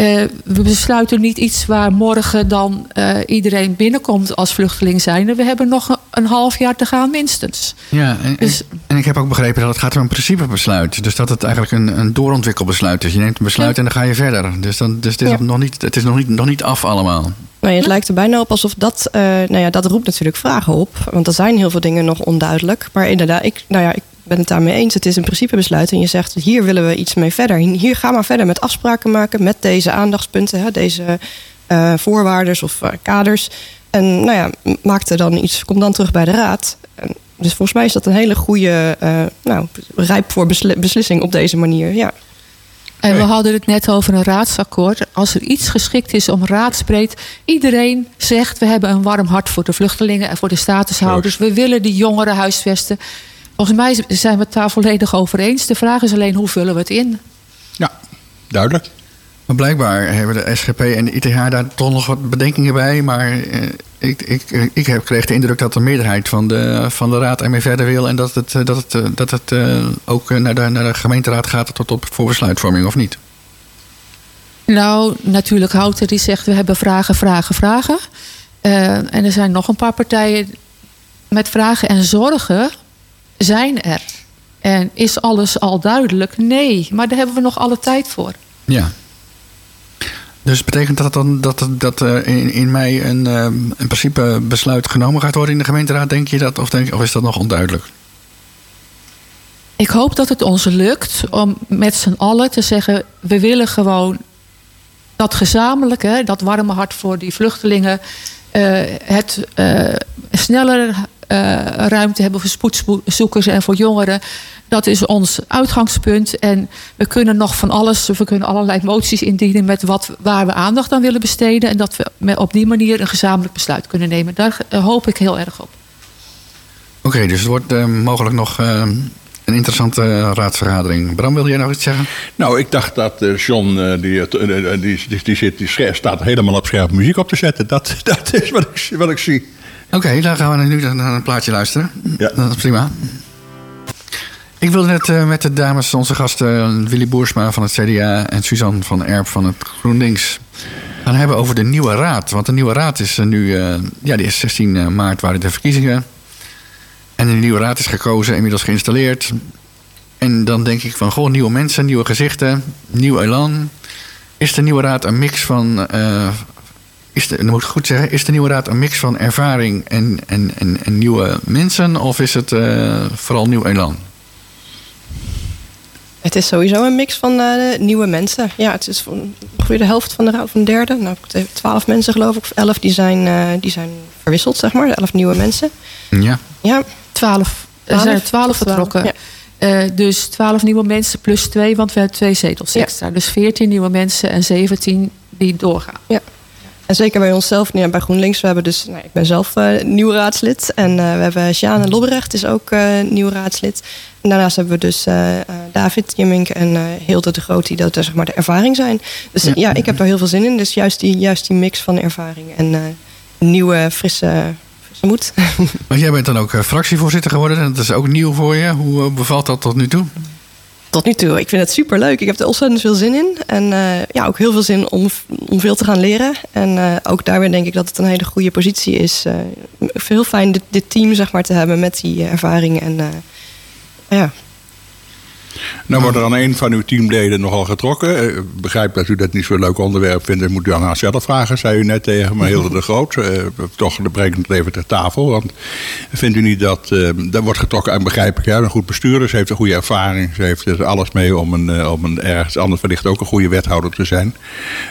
Uh, we besluiten niet iets waar morgen dan uh, iedereen binnenkomt als vluchteling zijn. We hebben nog een, een, half jaar te gaan minstens. Ja, en, dus, en, ik heb ook begrepen dat het gaat om een principebesluit. Dus dat het eigenlijk een, een doorontwikkelbesluit is. Je neemt een besluit ja. en dan ga je verder. Dus, dan, dus het is, ja. nog, niet, het is nog, niet, nog niet af allemaal. Nee, het lijkt er bijna op alsof dat... Uh, nou ja, dat roept natuurlijk vragen op. Want er zijn heel veel dingen nog onduidelijk. Maar inderdaad, ik, nou ja, ik ben het daarmee eens. Het is een principebesluit. En je zegt, hier willen we iets mee verder. Hier gaan we verder met afspraken maken met deze aandachtspunten, hè, deze uh, voorwaarden of uh, kaders. En nou ja, maak er dan iets, kom dan terug bij de raad. En dus volgens mij is dat een hele goede, uh, nou, rijp voor beslissing op deze manier. Ja. En we hadden het net over een raadsakkoord. Als er iets geschikt is om raadsbreed. Iedereen zegt we hebben een warm hart voor de vluchtelingen en voor de statushouders. We willen die jongeren huisvesten. Volgens mij zijn we het daar volledig over eens. De vraag is alleen hoe vullen we het in? Ja, duidelijk. Maar blijkbaar hebben de SGP en de ITH daar toch nog wat bedenkingen bij. Maar eh, ik, ik, ik heb, kreeg de indruk dat de meerderheid van de, van de raad ermee verder wil. En dat het, dat het, dat het ook naar de, naar de gemeenteraad gaat tot op voor besluitvorming, of niet? Nou, natuurlijk Houten die zegt we hebben vragen, vragen, vragen. Uh, en er zijn nog een paar partijen met vragen en zorgen zijn er. En is alles al duidelijk? Nee, maar daar hebben we nog alle tijd voor. Ja. Dus betekent dat dan dat, dat uh, in, in mei een, uh, een principe besluit genomen gaat worden in de gemeenteraad, denk je dat? Of, denk, of is dat nog onduidelijk? Ik hoop dat het ons lukt om met z'n allen te zeggen: we willen gewoon dat gezamenlijke, dat warme hart voor die vluchtelingen, uh, het sneller uh, ruimte hebben voor spoedzoekers en voor jongeren. Dat is ons uitgangspunt. En we kunnen nog van alles, we kunnen allerlei moties indienen met wat, waar we aandacht aan willen besteden. En dat we op die manier een gezamenlijk besluit kunnen nemen. Daar uh, hoop ik heel erg op. Oké, okay, dus het wordt uh, mogelijk nog een interessante raadsvergadering. Bram, wil jij nog iets zeggen? Nou, ik dacht dat John, die, die, die, die, zit, die staat helemaal op scherp muziek op te zetten. Dat, dat is wat ik, wat ik zie. Oké, okay, dan gaan we nu naar een plaatje luisteren. Ja. Dat is prima. Ik wilde net uh, met de dames, onze gasten Willy Boersma van het CDA en Suzanne van Erp van het GroenLinks gaan hebben over de nieuwe raad. Want de nieuwe raad is nu, uh, ja, die is 16 maart waren de verkiezingen. En de nieuwe raad is gekozen, inmiddels geïnstalleerd. En dan denk ik van, goh, nieuwe mensen, nieuwe gezichten, nieuw elan. Is de nieuwe raad een mix van, uh, is de, dan moet ik goed zeggen, is de nieuwe raad een mix van ervaring en, en, en, en nieuwe mensen? Of is het uh, vooral nieuw elan? Het is sowieso een mix van uh, nieuwe mensen. Ja, het is ongeveer de helft van de raad, van de derde. Nou, twaalf mensen geloof ik, of elf die zijn, uh, die zijn verwisseld, zeg maar. Elf nieuwe mensen. Ja. Ja. Twaalf. Er zijn er twaalf vertrokken. Ja. Uh, dus 12 nieuwe mensen plus twee, want we hebben twee zetels ja. extra. Dus 14 nieuwe mensen en 17 die doorgaan. Ja. En zeker bij onszelf, bij GroenLinks, we hebben dus, nou, ik ben zelf uh, nieuw raadslid. En uh, we hebben Sjane Lobrecht, is ook uh, nieuw raadslid. En daarnaast hebben we dus David Jimmink en Hilde de Groot, die dat zeg maar de ervaring zijn. Dus ja. ja. ik heb daar heel veel zin in. Dus juist die, juist die mix van ervaring en nieuwe, frisse, frisse moed. Maar jij bent dan ook fractievoorzitter geworden. En dat is ook nieuw voor je. Hoe bevalt dat tot nu toe? Tot nu toe. Ik vind het super leuk. Ik heb er ontzettend veel zin in. En uh, ja, ook heel veel zin om, om veel te gaan leren. En uh, ook daar denk ik dat het een hele goede positie is. Uh, heel fijn dit, team zeg maar, te hebben met die ervaring. En ja. Nou wordt er aan een van uw teamleden nogal getrokken. Ik begrijp dat u dat niet zo'n leuk onderwerp vindt. Dat moet u aan haar zelf vragen, zei u net tegen me. Hilde de Groot. Uh, toch de brengt even ter tafel. Want vindt u niet dat... Uh, dat wordt getrokken aan, begrijp ik, ja, een goed bestuurder. Ze heeft een goede ervaring. Ze heeft er alles mee om, een, om een ergens anders wellicht ook een goede wethouder te zijn.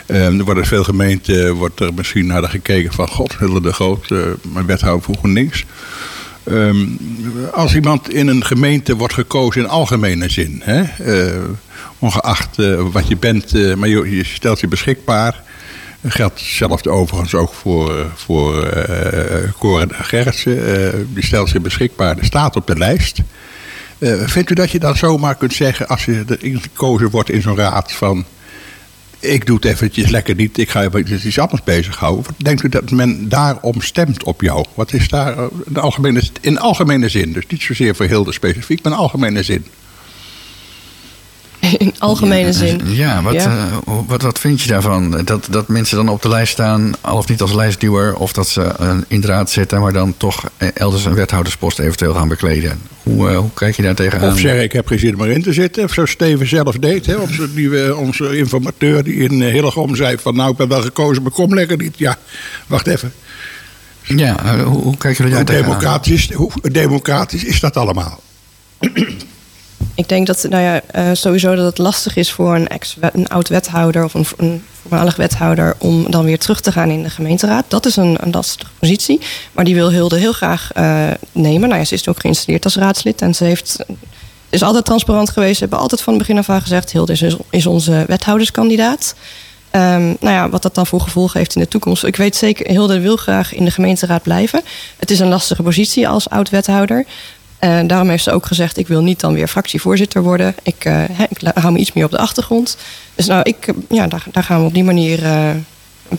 er worden veel gemeenten, wordt er misschien naar gekeken van... God, Hilde de Groot, mijn wethouder voor GroenLinks. Um, als iemand in een gemeente wordt gekozen in algemene zin, hè, uh, ongeacht uh, wat je bent, uh, maar je, stelt je beschikbaar. Dat geldt hetzelfde overigens ook voor, voor uh, Cor Gerritsen. Die stelt zich beschikbaar, de staat op de lijst. Vindt u dat je dan zomaar kunt zeggen, als je gekozen wordt in zo'n raad van... ik doe het eventjes lekker niet, ik ga even iets anders bezighouden. Wat denkt u dat men daarom stemt op jou? Wat is daar in algemene, in algemene zin, dus niet zozeer voor heel specifiek, maar in algemene zin? in algemene zin. Ja, wat, ja. Uh, wat, wat vind je daarvan? Dat, dat mensen dan op de lijst staan, al of niet als lijstduwer, of dat ze uh, inderdaad zitten, maar dan toch elders een wethouderspost eventueel gaan bekleden. Hoe, uh, hoe kijk je daar tegenaan? Of zeggen, ik heb geen zin om erin te zitten. Of zo Steven zelf deed. Hè? Onze, die, onze informateur die in Hillegom zei van nou, ik ben wel gekozen, maar kom lekker niet. Ja, wacht even. Ja, hoe, hoe kijken jullie daar hoe tegenaan? Democratisch, hoe democratisch is dat allemaal? Ik denk dat nou ja, uh, sowieso dat het lastig is voor een, ex een oud wethouder of een, een, voormalig wethouder om dan weer terug te gaan in de gemeenteraad. Dat is een, een lastige positie. Maar die wil Hilde heel graag uh, nemen. Nou ja, ze is ook geïnstalleerd als raadslid en ze heeft. Is altijd transparant geweest. Ze hebben altijd van het begin af aan gezegd: Hilde is, is onze wethouderskandidaat. Um, nou ja, wat dat dan voor gevolgen heeft in de toekomst. Ik weet zeker, Hilde wil graag in de gemeenteraad blijven. Het is een lastige positie als oud-wethouder. En daarom heeft ze ook gezegd: ik wil niet dan weer fractievoorzitter worden. Ik, uh, ik hou me iets meer op de achtergrond. Dus nou, ik, ja, daar, daar gaan we op die manier. Uh,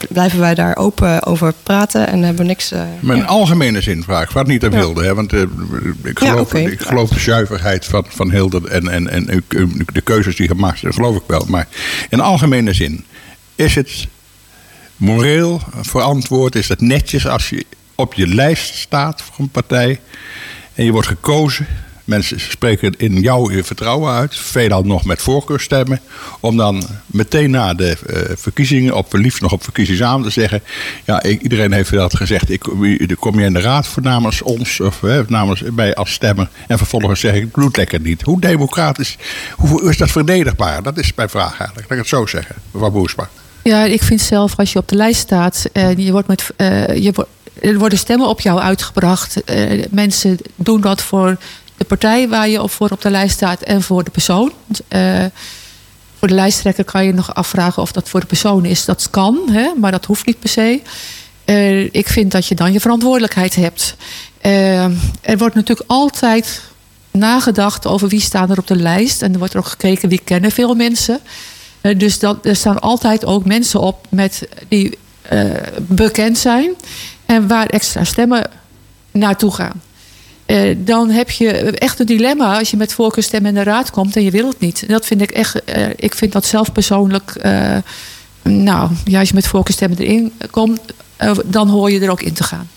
blijven wij daar open over praten en hebben niks. Uh, maar in ja. algemene zin vraag, wat niet aan Hilde. Hè? Want ik geloof, ja, okay. ik geloof de zuiverheid van, van Hilde en, en, en de keuzes die gemaakt zijn, geloof ik wel. Maar in algemene zin, is het moreel verantwoord, is het netjes als je op je lijst staat voor een partij en je wordt gekozen. Mensen spreken in jou je vertrouwen uit, veelal nog met voorkeurstemmen. Om dan meteen na de uh, verkiezingen, op liefst nog op verkiezingsavond, te zeggen: Ja, iedereen heeft dat gezegd. Ik, kom je in de raad voor namens ons of hè, namens mij als stemmer. En vervolgens zeg ik: Ik lekker niet. Hoe democratisch, hoe is dat verdedigbaar? Dat is mijn vraag eigenlijk. Laat ik het zo zeggen, mevrouw Boersma. Ja, ik vind zelf als je op de lijst staat en je wordt met. Je wordt er worden stemmen op jou uitgebracht. Uh, mensen doen dat voor de partij waar je op voor op de lijst staat en voor de persoon. Uh, voor de lijsttrekker kan je nog afvragen of dat voor de persoon is. Dat kan, hè, maar dat hoeft niet per se. Uh, ik vind dat je dan je verantwoordelijkheid hebt. er wordt natuurlijk altijd nagedacht over wie staan er op de lijst. En er wordt ook gekeken wie kennen veel mensen. dus dat, er staan altijd ook mensen op met, die bekend zijn. En waar extra stemmen naartoe gaan. Uh, dan heb je echt een dilemma als je met voorkeurstemmen in de raad komt en je wil het niet. En dat vind ik echt, uh, ik vind dat zelf persoonlijk. Uh, nou, ja, als je met voorkeurstemmen erin komt, dan hoor je er ook in te gaan.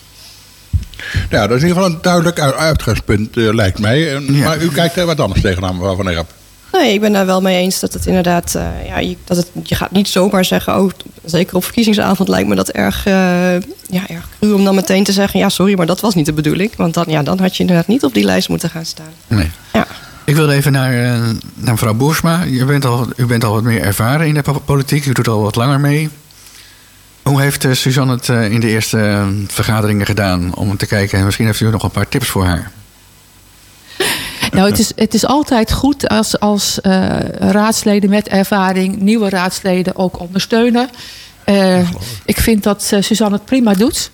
Ja, dat is in ieder geval een duidelijk uitgangspunt, lijkt mij. Ja. Maar u kijkt er wat anders tegenaan, mevrouw Van Erp. Nee, ik ben daar wel mee eens dat het inderdaad. Uh, ja, je, dat het, je gaat niet zomaar zeggen. Oh, zeker op verkiezingsavond lijkt me dat erg, uh, ja, erg cru om dan meteen te zeggen. Ja, sorry, maar dat was niet de bedoeling. Want dan, ja, dan had je inderdaad niet op die lijst moeten gaan staan. Nee. Ja. Ik wilde even naar, uh, naar mevrouw Boersma. U bent, al, u bent al wat meer ervaren in de politiek. U doet al wat langer mee. Hoe heeft Suzanne het in de eerste vergaderingen gedaan? Om te kijken, misschien heeft u nog een paar tips voor haar. Nou, het is, het is altijd goed als, als uh, raadsleden met ervaring nieuwe raadsleden ook ondersteunen. Uh, ik vind dat uh, Suzanne het prima doet.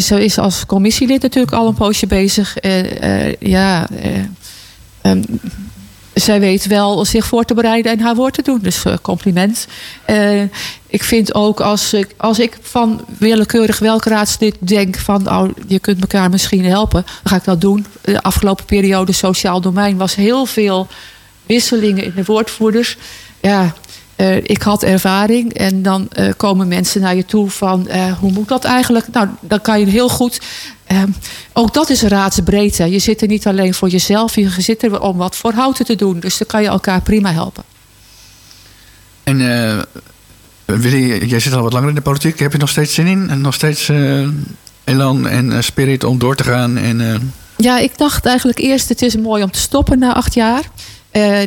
ze is als commissielid natuurlijk al een poosje bezig. ja, um, zij weet wel zich voor te bereiden en haar woord te doen. Dus uh, compliment. Uh, ik vind ook als ik, als ik van willekeurig welk raadslid denk van oh, je kunt elkaar misschien helpen, dan ga ik dat doen. De afgelopen periode sociaal domein was heel veel wisselingen in de woordvoerders. Ja, uh, ik had ervaring en dan uh, komen mensen naar je toe van uh, hoe moet dat eigenlijk? Nou, dan kan je heel goed. ook dat is raadsbreedte. Je zit er niet alleen voor jezelf, je zit er om wat voor houten te doen. Dus dan kan je elkaar prima helpen. En Willy, jij zit al wat langer in de politiek. Heb je nog steeds zin in? En nog steeds elan en spirit om door te gaan? En, Ja, ik dacht eigenlijk eerst het is mooi om te stoppen na acht jaar.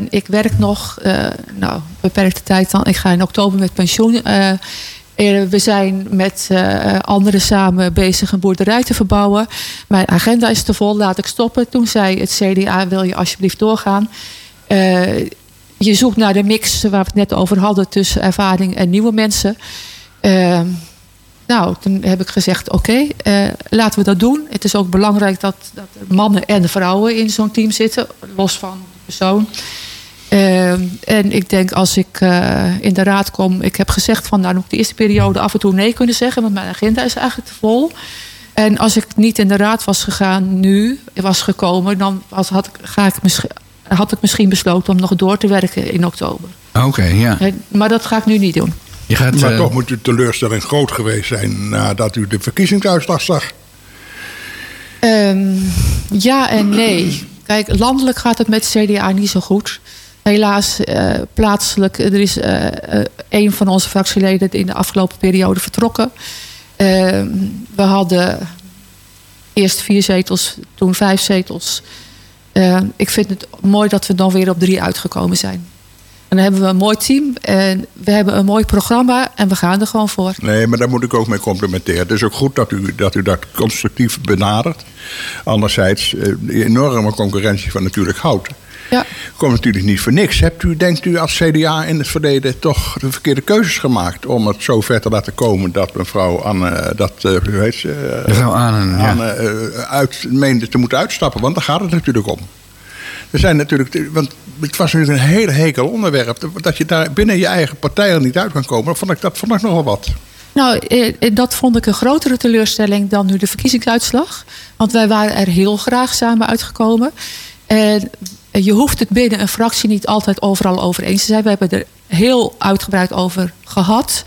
Ik werk nog, uh, nou, beperkte tijd dan. Ik ga in oktober met pensioen. Uh, we zijn met anderen samen bezig een boerderij te verbouwen. Mijn agenda is te vol, laat ik stoppen. Toen zei het CDA, wil je alsjeblieft doorgaan? je zoekt naar de mix waar we het net over hadden tussen ervaring en nieuwe mensen. Nou, toen heb ik gezegd: oké, eh, laten we dat doen. Het is ook belangrijk dat, dat mannen en vrouwen in zo'n team zitten, los van persoon. Ehm, en ik denk als ik eh, in de raad kom, ik heb gezegd van nou moet ik de eerste periode af en toe nee kunnen zeggen, want mijn agenda is eigenlijk te vol. En als ik niet in de raad was gegaan nu, was gekomen, dan was, had, ik, ga ik misschien, had ik misschien besloten om nog door te werken in oktober. Oké, ja. En- Maar dat ga ik nu niet doen. Je gaat, Maar eh, toch moet uw teleurstelling groot geweest zijn nadat u de verkiezingsuitslag zag. Ehm, ja en nee. Kijk, landelijk gaat het met CDA niet zo goed. Helaas, eh, plaatselijk, er is eh, een van onze fractieleden in de afgelopen periode vertrokken. Ehm, we hadden eerst vier zetels, toen vijf zetels. Ehm, ik vind het mooi dat we dan weer op drie uitgekomen zijn. En dan hebben we een mooi team en we hebben een mooi programma en we gaan er gewoon voor. Nee, maar daar moet ik ook mee complimenteren. Het is ook goed dat u dat, u dat constructief benadert. Anderzijds, eh, de enorme concurrentie van natuurlijk hout. Ja. Komt natuurlijk niet voor niks. Hebt u, denkt u als CDA in het verleden toch de verkeerde keuzes gemaakt om het zo ver te laten komen dat mevrouw Anne, dat, eh, hoe heet ze? eh, Mevrouw. Anne eh, uit, meende te moeten uitstappen? Want daar gaat het natuurlijk om. Er zijn natuurlijk, want het was een hele hekel onderwerp. Dat je daar binnen je eigen partij er niet uit kan komen, vond ik, dat vond ik nogal wat. Nou, eh, dat vond ik een grotere teleurstelling dan nu de verkiezingsuitslag. Want wij waren er heel graag samen uitgekomen. En je hoeft het binnen een fractie niet altijd overal over eens te zijn. We hebben er heel uitgebreid over gehad.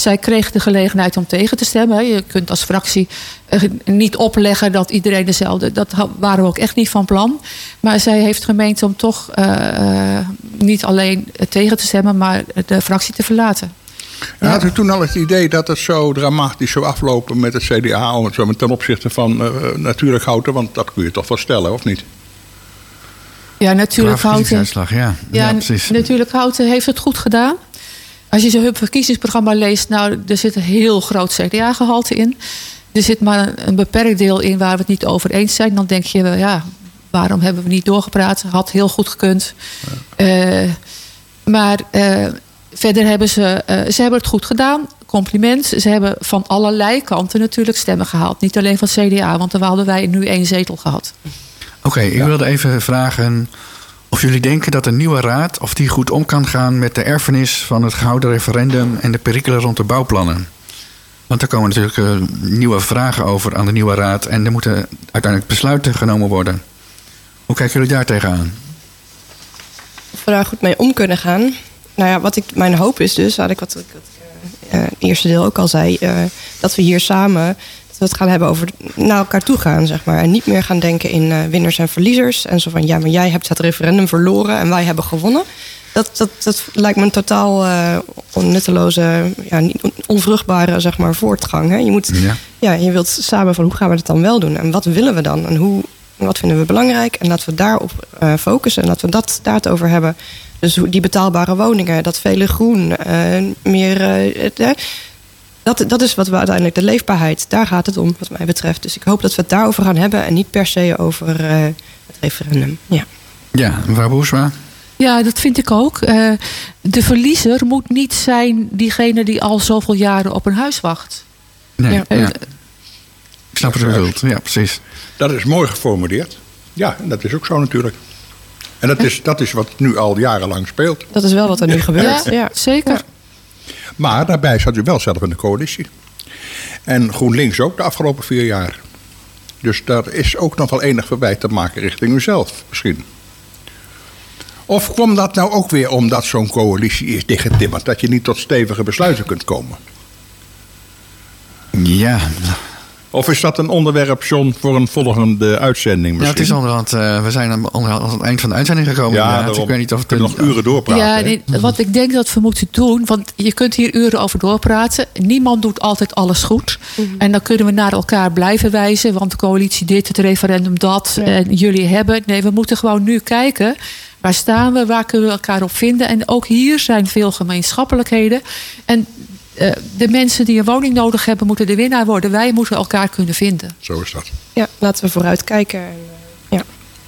Zij kreeg de gelegenheid om tegen te stemmen. Je kunt als fractie eh, niet opleggen dat iedereen dezelfde. Dat waren we ook echt niet van plan. Maar zij heeft gemeend om toch eh, eh, niet alleen tegen te stemmen, maar de fractie te verlaten. En Had u toen al het idee dat het zo dramatisch zou aflopen met het CDA ten opzichte van natuurlijk houten? Want dat kun je toch wel stellen, of niet? Ja, natuurlijk houten. ja. Ja, Ja, precies. natuurlijk Houten heeft het goed gedaan. Als je zijn verkiezingsprogramma leest, nou, er zit een heel groot CDA-gehalte in. Er zit maar een, een beperkt deel in waar we het niet over eens zijn. Dan denk je, ja, waarom hebben we niet doorgepraat? Had heel goed gekund. Eh, maar eh, verder hebben ze, eh, ze hebben het goed gedaan. Compliment. Ze hebben van allerlei kanten natuurlijk stemmen gehaald. Niet alleen van CDA, want dan hadden wij nu één zetel gehad. Oké, ik wilde even vragen of jullie denken dat een nieuwe raad... of die goed om kan gaan met de erfenis van het gehouden referendum... en de perikelen rond de bouwplannen. Want er komen natuurlijk eh, nieuwe vragen over aan de nieuwe raad... en er moeten uiteindelijk besluiten genomen worden. Hoe kijken jullie daar tegenaan? Of we daar goed mee om kunnen gaan. Nou ja, wat ik, mijn hoop is dus, wat ik wat ik ik, eh, eh, het eerste deel ook al zei, dat we hier samen we het gaan hebben over naar elkaar toe gaan, zeg maar. En niet meer gaan denken in eh, winnaars en verliezers. En zo van ja, maar jij hebt het referendum verloren en wij hebben gewonnen. Dat, dat, dat lijkt me een totaal eh, onnutteloze, ja, onvruchtbare zeg maar, voortgang. Hè? Je, moet, Ja. ja, je wilt samen van hoe gaan we het dan wel doen? En wat willen we dan? En hoe, wat vinden we belangrijk? En laten we daarop eh, focussen en laten we dat, daar het over hebben. Dus die betaalbare woningen, dat vele groen, meer. Het, dat, dat is wat we uiteindelijk, de leefbaarheid, daar gaat het om, wat mij betreft. Dus ik hoop dat we het daarover gaan hebben en niet per se over eh, het referendum. Ja. Ja, mevrouw Boersma? Ja, dat vind ik ook. Eh, de verliezer moet niet zijn diegene die al zoveel jaren op een huis wacht. Nee, Ja, ja, ik snap wat u bedoelt. Ja, precies. Dat is mooi geformuleerd. Ja, dat is ook zo natuurlijk. En dat is, dat is wat nu al jarenlang speelt. Dat is wel wat er nu gebeurt. Ja, Ja. zeker. Maar daarbij zat u wel zelf in de coalitie. En GroenLinks ook de afgelopen vier jaar. Dus daar is ook nog wel enig verwijt te maken richting uzelf misschien. Of kwam dat nou ook weer omdat zo'n coalitie is dichtgetimmerd... dat je niet tot stevige besluiten kunt komen? Ja, Of is dat een onderwerp, John, voor een volgende uitzending ja het misschien? is onderhand, eh, we zijn aan, onderhand aan het eind van de uitzending gekomen. Ja, inderdaad. daarom. Ik weet niet of een- nog uren doorpraten. Ja, nee, wat ik denk dat we moeten doen, want je kunt hier uren over doorpraten. Niemand doet altijd alles goed. En dan kunnen we naar elkaar blijven wijzen, want de coalitie dit, het referendum dat, en jullie hebben. Nee, we moeten gewoon nu kijken. Waar staan we? Waar kunnen we elkaar op vinden? En ook hier zijn veel gemeenschappelijkheden. En eh, de mensen die een woning nodig hebben, moeten de winnaar worden. Wij moeten elkaar kunnen vinden. Zo is dat. ja, laten we vooruit kijken. En, eh, ja.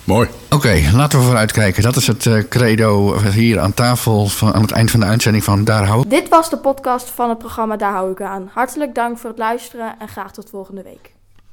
Mooi. Oké, laten we vooruitkijken. Dat is het uh, credo hier aan tafel van, aan het eind van de uitzending van Daar hou Dit was de podcast van het programma Daar hou ik aan. Hartelijk dank voor het luisteren en graag tot volgende week.